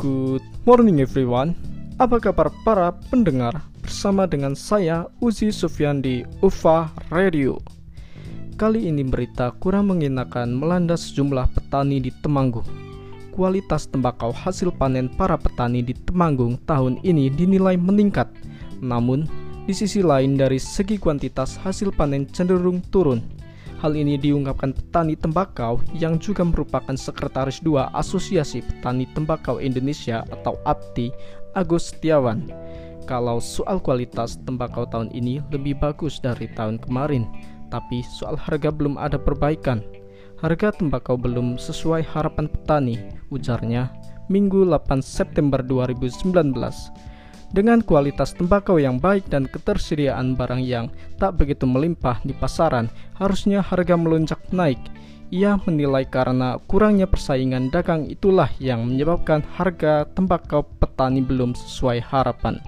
Good morning everyone. Apa kabar para pendengar? Bersama dengan saya Uzi Sufyan di UFA Radio. Kali ini berita kurang mengenakan melanda sejumlah petani di Temanggung. Kualitas tembakau hasil panen para petani di Temanggung tahun ini dinilai meningkat. Namun, di sisi lain dari segi kuantitas hasil panen cenderung turun Hal ini diungkapkan petani tembakau yang juga merupakan sekretaris dua Asosiasi Petani Tembakau Indonesia atau APTI, Agus Setiawan. Kalau soal kualitas tembakau tahun ini lebih bagus dari tahun kemarin, tapi soal harga belum ada perbaikan. Harga tembakau belum sesuai harapan petani, ujarnya Minggu 8 September 2019. Dengan kualitas tembakau yang baik dan ketersediaan barang yang tak begitu melimpah di pasaran, harusnya harga melonjak naik. Ia menilai karena kurangnya persaingan dagang itulah yang menyebabkan harga tembakau petani belum sesuai harapan.